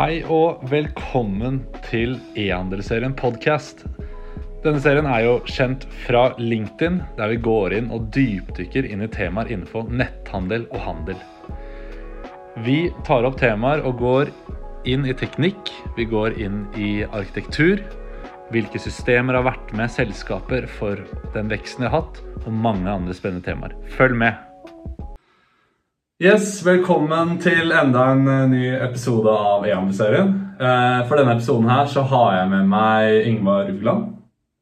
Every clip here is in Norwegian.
Hei og velkommen til E-handelsserien podcast. Denne serien er jo kjent fra LinkedIn, der vi går inn og dypdykker inn i temaer innenfor netthandel og handel. Vi tar opp temaer og går inn i teknikk, vi går inn i arkitektur, hvilke systemer har vært med selskaper for den veksten de har hatt, og mange andre spennende temaer. Følg med! Yes, Velkommen til enda en eh, ny episode av E-handelsserien. Eh, For denne episoden her så har jeg med meg Ingvar Ugland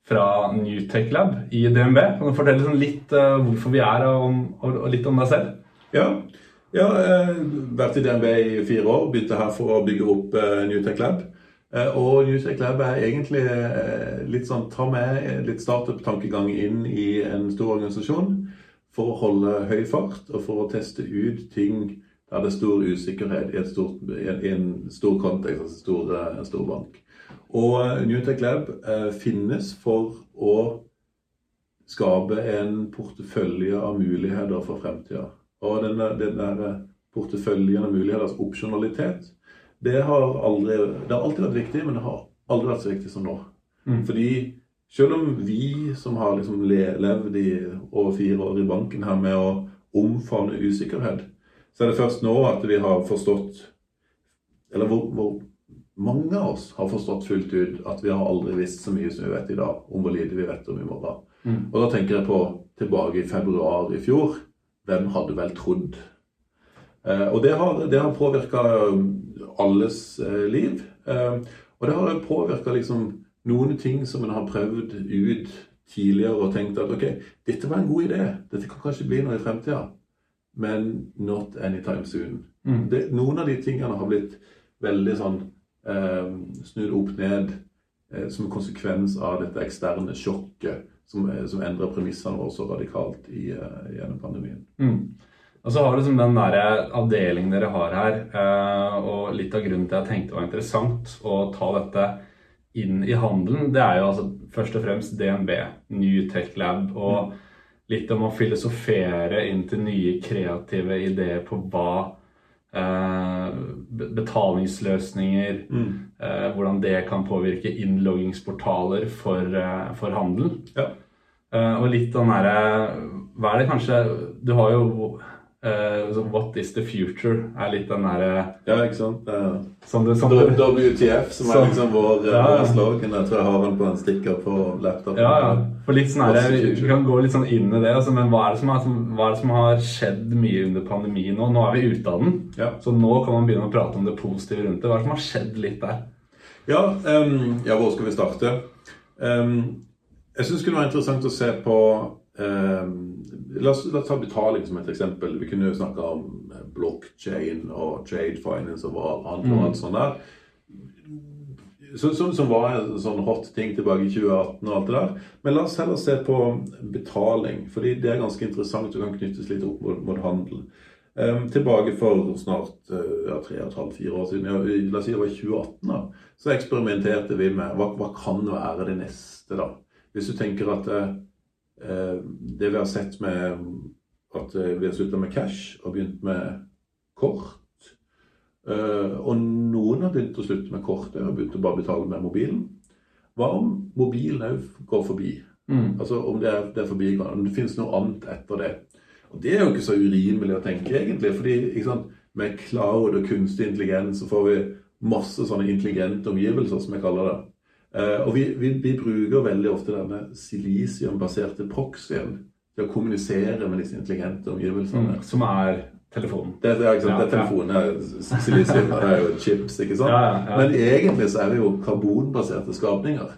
fra Newtech Lab i DNB. Kan du fortelle sånn litt eh, hvorfor vi er og, litt om deg selv? Ja, ja har vært i DNB i fire år. Begynte her for å bygge opp New Newtech Lab. Og og Newtech Lab er egentlig litt sånn ta med litt startup-tankegang inn i en stor organisasjon for å holde høy fart og for å teste ut ting der det er stor usikkerhet i, stort, i en, stor kontekst, altså stor, en stor bank. Og eh, Newtech Lab eh, finnes for å skape en portefølje av muligheter for fremtida. Og den, denne, der porteføljen av muligheter, altså opsjonalitet, det har, aldri, det har alltid vært viktig, men det har aldri vært så viktig som nå. Mm. Fordi selv om vi som har liksom levd i over fire år i banken her med å omfavne usikkerhet, så er det først nå at vi har forstått Eller hvor, hvor mange av oss har forstått fullt ut at vi har aldri visst så mye som vi vet i dag, om hvor lite vi vet om i morgen. Mm. Og da tenker jeg på tilbake i februar i fjor. Hvem hadde vel trodd? Eh, og det har, det har påvirka alles eh, liv. Eh, og det har påvirka liksom noen ting som en har prøvd ut tidligere og tenkt at ok, dette var en god idé. Dette kan kanskje bli noe i fremtida. Men not anytime soon. Mm. Det, noen av de tingene har blitt veldig sånn eh, snudd opp ned eh, som konsekvens av dette eksterne sjokket som, eh, som endrer premissene våre så radikalt i, eh, gjennom pandemien. Mm. Og så har du liksom den der avdelingen dere har her, eh, og litt av grunnen til at jeg tenkte det var interessant å ta dette inn i handelen, det er jo altså først og fremst DNB, New Tech Lab, og litt om å filosofere inn til nye kreative ideer på hva eh, Betalingsløsninger, betalingsløsninger, eh, hvordan det kan påvirke innloggingsportaler for, eh, for handel. Ja. Eh, og litt den derre Hva er det kanskje Du har jo eh, så What is the future? er litt den derre Ja, ikke sant? Eh, som det, som WTF, som Så- er liksom vår, eh, Ja, ja. vår slogan. Jeg tror jeg har den på en stikker på laptopen. Ja, ja. For litt sånn her, vi kan gå litt sånn inn i det. Altså, men hva er det, som er, som- hva er det som har skjedd mye under pandemien nå? Nå er vi ute av den. Ja. Så nå kan man begynne å prate om det positive rundt det. Hva er det som har skjedd litt der? Ja, um, ja, hvor skal vi starte? Um, jeg syns det kunne være interessant å se på la, oss, la oss ta betaling som et eksempel. Vi kunne jo snakke om eh, blockchain og trade finance og alt, og alt sånt der. Som, som, som var en sånn hot ting tilbake i 2018 og alt det der. Men la oss heller se på betaling, fordi det er ganske interessant og kan knyttes litt opp mot, mot handel. Um, tilbake for snart eh, ja, tre og et halvt, fire år siden, ja, la oss si det var i 2018, da, så eksperimenterte vi med hva, hva kan være det neste, da. Hvis du tenker at eh, eh, det vi har sett med at eh, vi har slutta med cash og begynt med kort eh, Og noen har begynt å slutte med kortet og begynt å bare betale med mobilen. Hva om mobilen òg går forbi? Mm. Altså om det er, det er forbigående, om det finnes noe annet etter det. Og Det er jo ikke så urimelig å tenke, egentlig. fordi sant, med cloud og kunstig intelligens så får vi masse sånne intelligente omgivelser, som jeg kaller det. Eh, og vi, vi, vi bruker veldig ofte denne silisiumbaserte proxyen til å kommunisere med disse intelligente omgivelsene. Mm. Som er telefonen. Det, det, er, Ja, det er telefonen, ja. silisium, det er jo chips, ikke sant? Ja. Men egentlig så er vi jo karbonbaserte skapninger.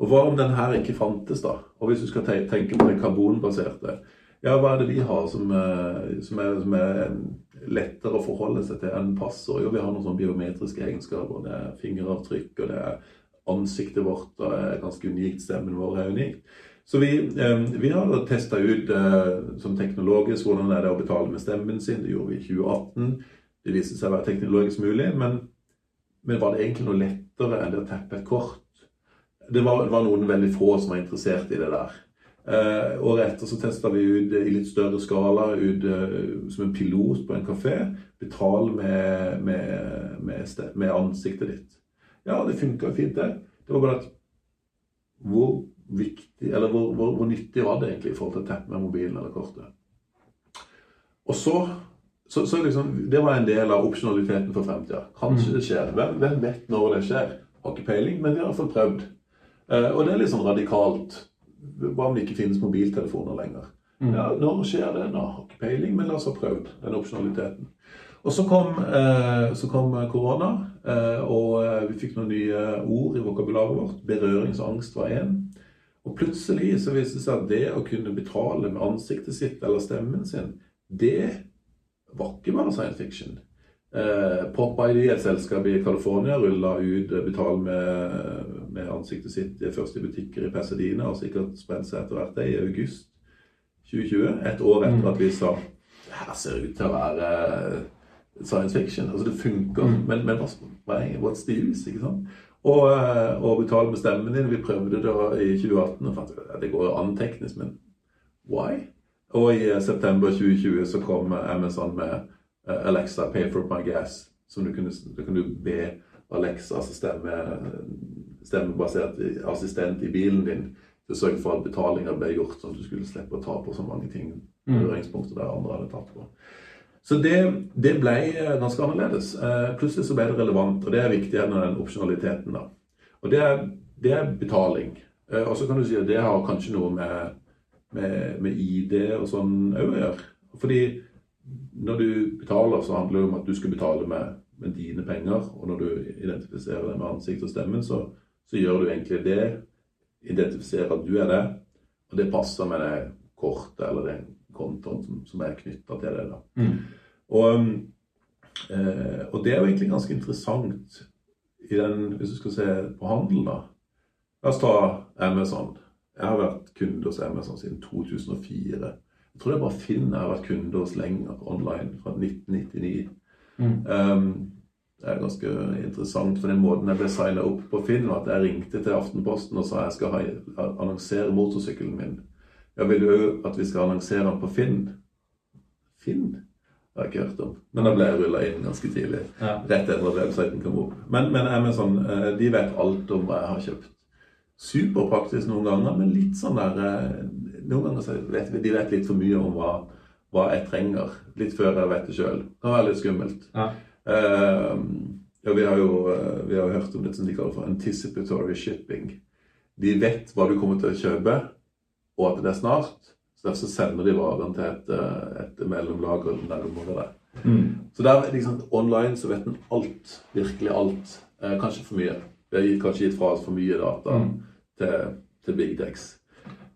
Og hva om den her ikke fantes, da? Og hvis du skal tenke på den karbonbaserte, ja, hva er det vi har som, eh, som, er, som er lettere å forholde seg til enn passord? Jo, vi har noen sånne biometriske egenskaper. Det er fingeravtrykk, og det er ansiktet vårt, er ganske unikt. Stemmen vår er unik. Så vi, eh, vi har testa ut eh, som teknologisk hvordan er det å betale med stemmen sin. Det gjorde vi i 2018. Det viste seg å være teknologisk mulig, men, men var det egentlig noe lettere enn det å teppe et kort? Det var, det var noen veldig få som var interessert i det der. Eh, året etter så testa vi ut i litt større skala ut som en pilot på en kafé. Betal med, med, med, med ansiktet ditt. Ja, det funka fint, det. Det var bare at hvor viktig, eller hvor, hvor, hvor nyttig var det egentlig i forhold til å med mobilen eller kortet? Og så, så, så liksom, Det var en del av opsjonaliteten for fremtida. Kanskje det skjer. Hvem, hvem vet når det skjer? Har ikke peiling, men vi har iallfall prøvd. Eh, og det er litt sånn radikalt. Hva om det ikke finnes mobiltelefoner lenger? Ja, Når skjer det? Nå, har ikke peiling, men la oss ha prøvd den opsjonaliteten. Og så kom, eh, så kom korona, eh, og eh, vi fikk noen nye ord i vokabularet vårt. Berøringsangst var én. Og plutselig så viste det seg at det å kunne betale med ansiktet sitt eller stemmen sin, det var ikke bare science fiction. Eh, PopID, et selskap i California, rulla ut eh, betal med, med ansiktet sitt eh, først i butikker i Pasadena, og sikkert spredt seg etter hvert i august 2020. Et år etter at vi sa det her ser ut til å være eh, science fiction. Altså det funker, men, men er- what's the use? ikke sant? Og, eh, og betale med stemmen din. Vi prøvde det i 2018 og fant at det går an teknisk, men why? Og i eh, september 2020 så kom eh, Amazon med eh, Alexa, pay for my gas. Som du kunne, du kunne be Alexa, altså stemme, stemmebasert assistent i bilen din, til å sørge for at betalinger ble gjort, sånn at du skulle slippe å ta på så mange ting. Berøringspunkter der andre hadde tatt på. Så det, det ble eh, ganske annerledes. Eh, plutselig så ble det relevant, og det er viktig enn den opsjonaliteten. da. Og det er, det er betaling. Eh, og så kan du si at det har kanskje noe med, med, med ID og sånn òg å gjøre. Fordi når du betaler, så handler det om at du skal betale med, med dine penger. Og når du identifiserer det med ansikt og stemmen, så, så gjør du egentlig det. Identifiserer at du er det, og det passer med det kortet eller den kontoen som, som er knytta til det. da. Mm. Og, eh, og det er jo egentlig ganske interessant i den, hvis du skal se på handel, da. La oss ta Amazon. Jeg har vært kunde hos Amazon siden 2004. Jeg tror det er bare Finn jeg har vært kunde hos lenger online, fra 1999. Mm. Um, det er ganske interessant, for den måten jeg ble signa opp på Finn, var at jeg ringte til Aftenposten og sa jeg skal ha, annonsere motorsykkelen min. Jeg vil jo at vi skal annonsere den på Finn. Finn? Har jeg ikke hørt om. Men da ble jeg rulla inn ganske tidlig. Ja. Rett etter at websiten kom opp. Men, men Amazon sånn, de vet alt om hva jeg har kjøpt. Superpraktisk noen ganger, men litt sånn der eh, Noen ganger så vet vi- de vet litt for mye om hva, hva jeg trenger. Litt før jeg vet det sjøl. Det kan være litt skummelt. Ja. Uh, vi har jo eh, vi har hørt om det som de kaller for anticipatory shipping. De vet hva du kommer til å kjøpe, og at det er snart. Så Derfor så sender de varen til et, eh, et mellomlager der må være. Mm. Så der liksom online så vet en alt. Virkelig alt. Eh, kanskje for mye. Vi har gitt, kanskje gitt fra oss for mye data Mm. til, til big Dex.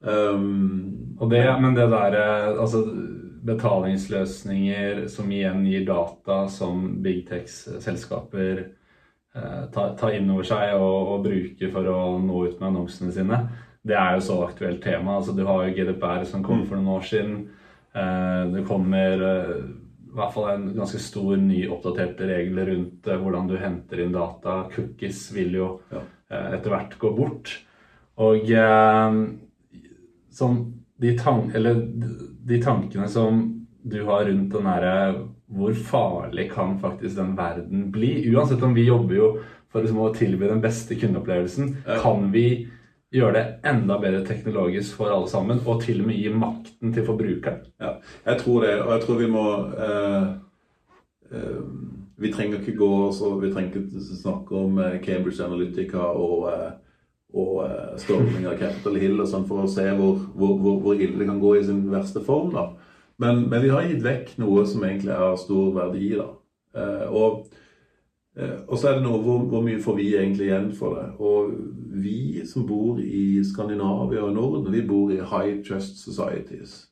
Um, Og det, men det der, eh, altså betalingsløsninger som igjen gir data som big Tex-selskaper eh, tar, tar inn over seg og, og bruker for å nå ut med annonsene sine, det er jo så aktuelt tema. Altså, du har jo GDPR som kom for noen år siden. Eh, det kommer eh, i hvert fall en ganske stor ny oppdaterte regel rundt eh, hvordan du henter inn data. Cookies vil jo Ja. etter hvert gå bort. Og sånn de, tan eller de tankene som du har rundt den derre Hvor farlig kan faktisk den verden bli? Uansett om vi jobber jo for liksom å tilby den beste kundeopplevelsen, kan vi gjøre det enda bedre teknologisk for alle sammen, og til og med gi makten til forbrukeren? Ja, jeg tror det. Og jeg tror vi må eh, eh, Vi trenger ikke gå så Vi trenger ikke snakke om eh, Cambridge Analytica og, eh, og eh, storming av Capitol Hill og sånn for å se hvor, hvor, hvor, hvor ille det kan gå i sin verste form. da. Men, men vi har gitt vekk noe som egentlig er av stor verdi. da. Eh, og, og så er det noe hvor, hvor mye får vi egentlig igjen for det. Og vi som bor i Skandinavia og Norden, vi bor i high trust societies.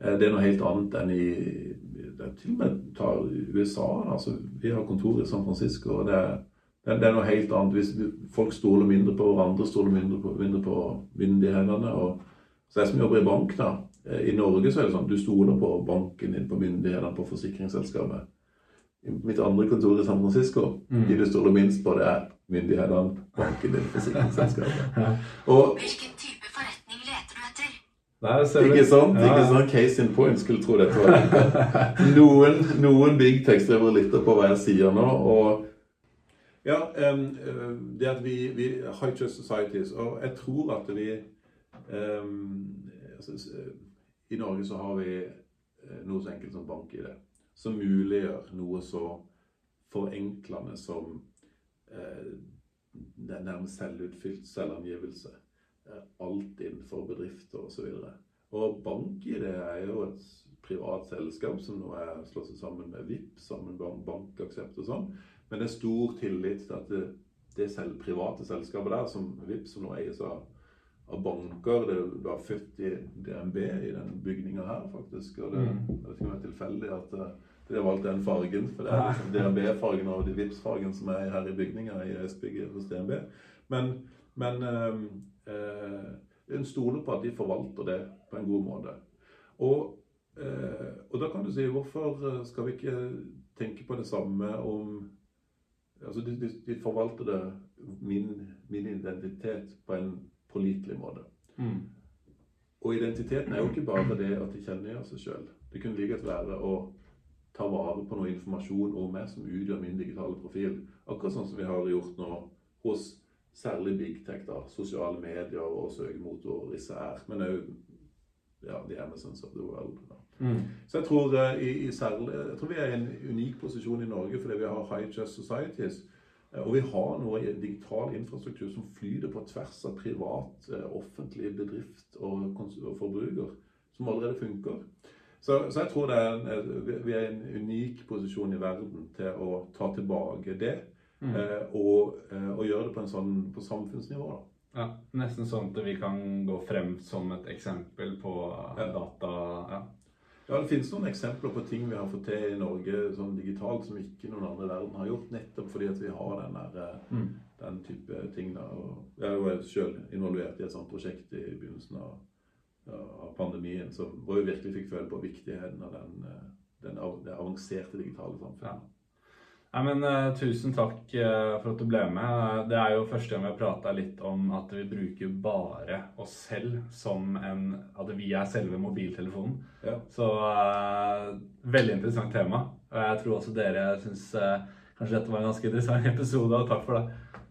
Eh, Det er noe helt annet enn i til og med tar USA. Altså, vi har kontor i San Francisco. og det er, det er noe helt annet. Hvis folk stoler mindre på hverandre, stoler mindre på, mindre på myndighetene. og så jeg som jobber i bank da, eh, I Norge så er det sånn du stoler på banken din, på myndighetene, på forsikringsselskapet. I mitt andre kontor i San Francisco, de du stoler minst på, det er myndighetene, banken din, forsikringsselskapet. Ja. Og Hvilken type forretning leter du etter? Nei, ser. Ikke sant? Ja. Ikke sånn Case in point skulle tro dette var noen, noen big tekstdrivere lytter på hva jeg sier nå. og ja, eh, det at vi, vi High Trust Societies, og jeg tror at vi um, altså, s- eh, I Norge så har vi eh, noe så enkelt som bank-ID, som muliggjør noe så forenklende som eh, det nærmest selvutfylt selvangivelse. Eh, Alt innenfor bedrifter osv. Og BankID er jo et privat selskap som nå er slått sammen med VIP, sammen med bank, bankaksept og sånn. Men det er stor tillit til at det, det selv, private selskapet der, som VIP, som nå eies av, av banker Det var født i DNB i den bygninga her, faktisk. Og det, Mm. jeg vet ikke om det er tilfeldig at eh, de har valgt den fargen. For det er liksom DNB-fargen og Vipps-fargen som er her i bygninga i S-bygget hos DNB. Men, men øh, øh, en stoler på at de forvalter det på en god måte. Og, øh, og da kan du si hvorfor skal vi ikke tenke på det samme om Altså, de, de, de forvalter det min, min identitet på en pålitelig måte. Mm. Og identiteten er jo ikke bare det at de kjenner seg sjøl. Det kunne like godt være å ta vare på noe informasjon om meg som utgjør min digitale profil. Akkurat sånn som vi har gjort nå hos særlig big tech, da, sosiale medier og søkemotorer især. Men òg ja, de Amazons of the world. Mm. Så jeg tror, eh, i, i særlig, jeg tror vi er i en unik posisjon i Norge fordi vi har high just societies. Eh, Og vi har nå digital infrastruktur som flyter på tvers av privat, eh, offentlig bedrift og, forbruker. Som allerede funker. Så, så jeg tror det er en, eh, vi- er i en unik posisjon i verden til å ta tilbake det. Mm. Og, og gjøre det på, en sånn, på samfunnsnivå. da. Ja, nesten sånn at vi kan gå frem som et eksempel på Ja. data ja. Ja, Det finnes noen eksempler på ting vi har fått til i Norge sånn digitalt som ikke noen andre verden har gjort, nettopp fordi at vi har den, der, eh, Mm. den type ting. Da. Og jeg var selv involvert i et sånt prosjekt i begynnelsen av, av pandemien, som, hvor vi virkelig fikk føle på viktigheten av den, eh, den, det avanserte digitale samfunnet. Ja. Nei, men uh, Tusen takk uh, for at du ble med. Det er jo første gang vi har prata litt om at vi bruker bare oss selv som en At vi er selve mobiltelefonen. Ja. Så uh, veldig interessant tema. Og jeg tror også dere syns eh, kanskje dette var en ganske interessant episode, og takk for det.